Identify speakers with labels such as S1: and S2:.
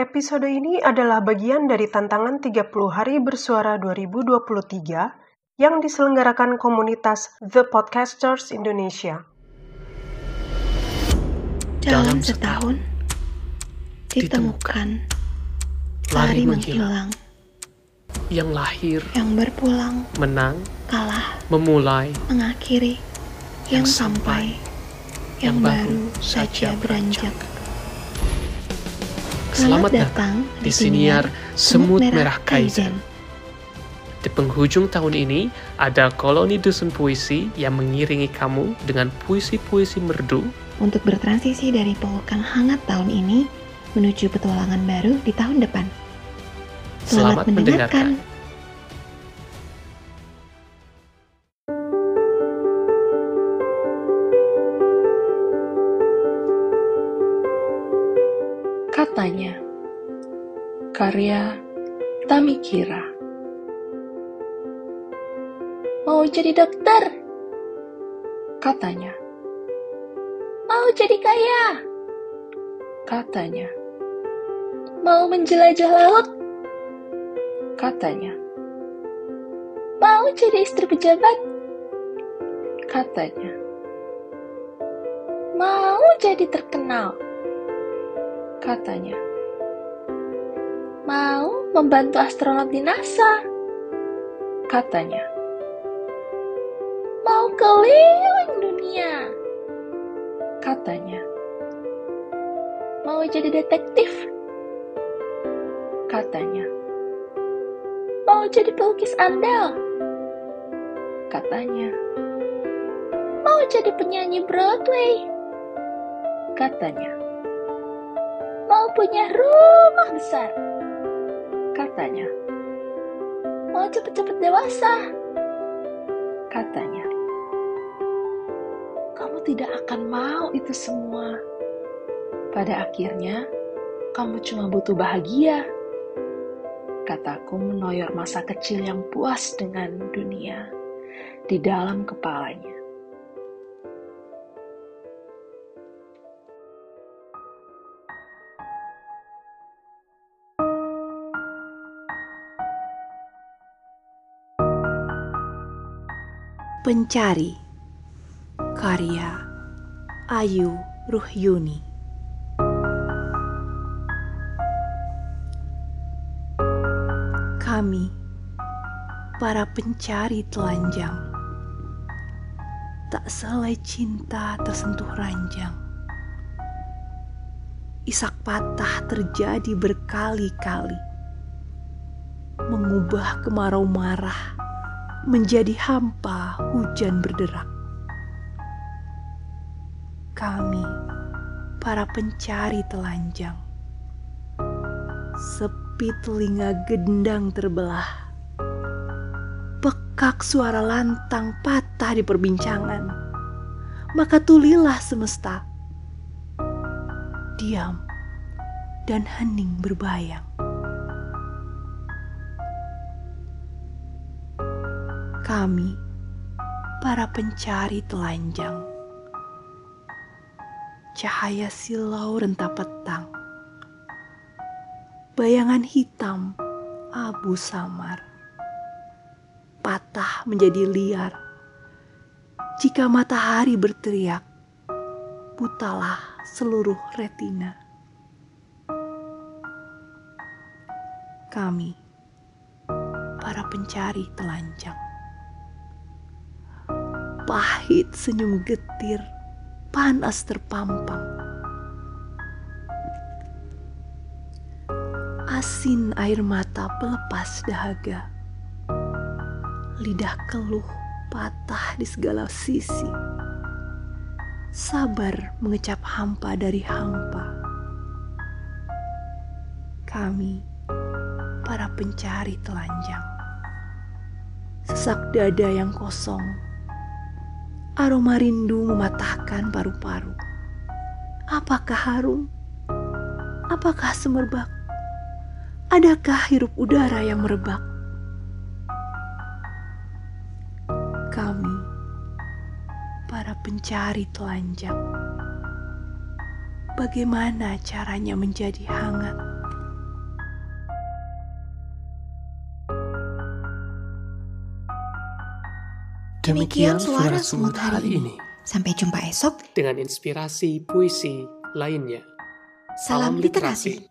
S1: Episode ini adalah bagian dari tantangan 30 hari bersuara 2023 yang diselenggarakan komunitas The Podcasters Indonesia.
S2: Dalam setahun, ditemukan lari menghilang,
S3: yang lahir,
S2: yang berpulang,
S3: menang,
S2: kalah,
S3: memulai,
S2: mengakhiri, yang,
S3: Yang
S2: sampai, yang
S3: yang
S2: baru saja
S3: saja
S2: beranjak.
S3: Selamat datang di siniar Semut Merah Kaizen. Di penghujung tahun ini, ada koloni dusun puisi yang mengiringi kamu dengan puisi-puisi merdu
S2: Untuk bertransisi dari pelukan hangat tahun ini menuju petualangan baru di tahun depan.
S3: Selamat mendengarkan.
S4: Katanya, karya Tamikira. Mau jadi dokter? Katanya. Mau jadi kaya? Katanya. Mau menjelajah laut? Katanya. Mau jadi istri pejabat? Katanya. Mau jadi terkenal? Katanya. Mau membantu astronot di NASA? Katanya. Mau keliling dunia? Katanya. Mau jadi detektif? Katanya. Mau jadi pelukis andal? Katanya. Mau jadi penyanyi Broadway? Katanya. Punya rumah besar? Katanya. Mau cepet-cepet dewasa? Katanya. Kamu tidak akan mau itu semua. Pada akhirnya, kamu cuma butuh bahagia. Kataku menoyor masa kecil yang puas dengan dunia di dalam kepalanya.
S5: Pencari. Karya Ayu Ruhyuni. Kami Para pencari telanjang Tak selai cinta tersentuh ranjang. Isak patah terjadi berkali-kali Mengubah kemarau marah menjadi hampa hujan berderak. Kami, para pencari telanjang, sepi telinga gendang terbelah, pekak suara lantang patah di perbincangan, maka tulilah semesta, diam dan hening berbayang. Kami, para pencari telanjang. Cahaya silau rentah petang. Bayangan hitam abu samar. Patah menjadi liar. Jika matahari berteriak, butalah seluruh retina. Kami, para pencari telanjang pahit senyum getir, panas terpampang. Asin air mata pelepas dahaga. Lidah keluh patah di segala sisi. Sabar mengecap hampa dari hampa. Kami, para pencari telanjang. Sesak dada yang kosong Aroma rindu mematahkan paru-paru. Apakah harum? Apakah semerbak? Adakah hirup udara yang merebak? Kami, para pencari telanjang, bagaimana caranya menjadi hangat?
S2: Demikian suara semut hari ini. Sampai jumpa esok.
S3: Dengan inspirasi puisi lainnya.
S2: Salam literasi.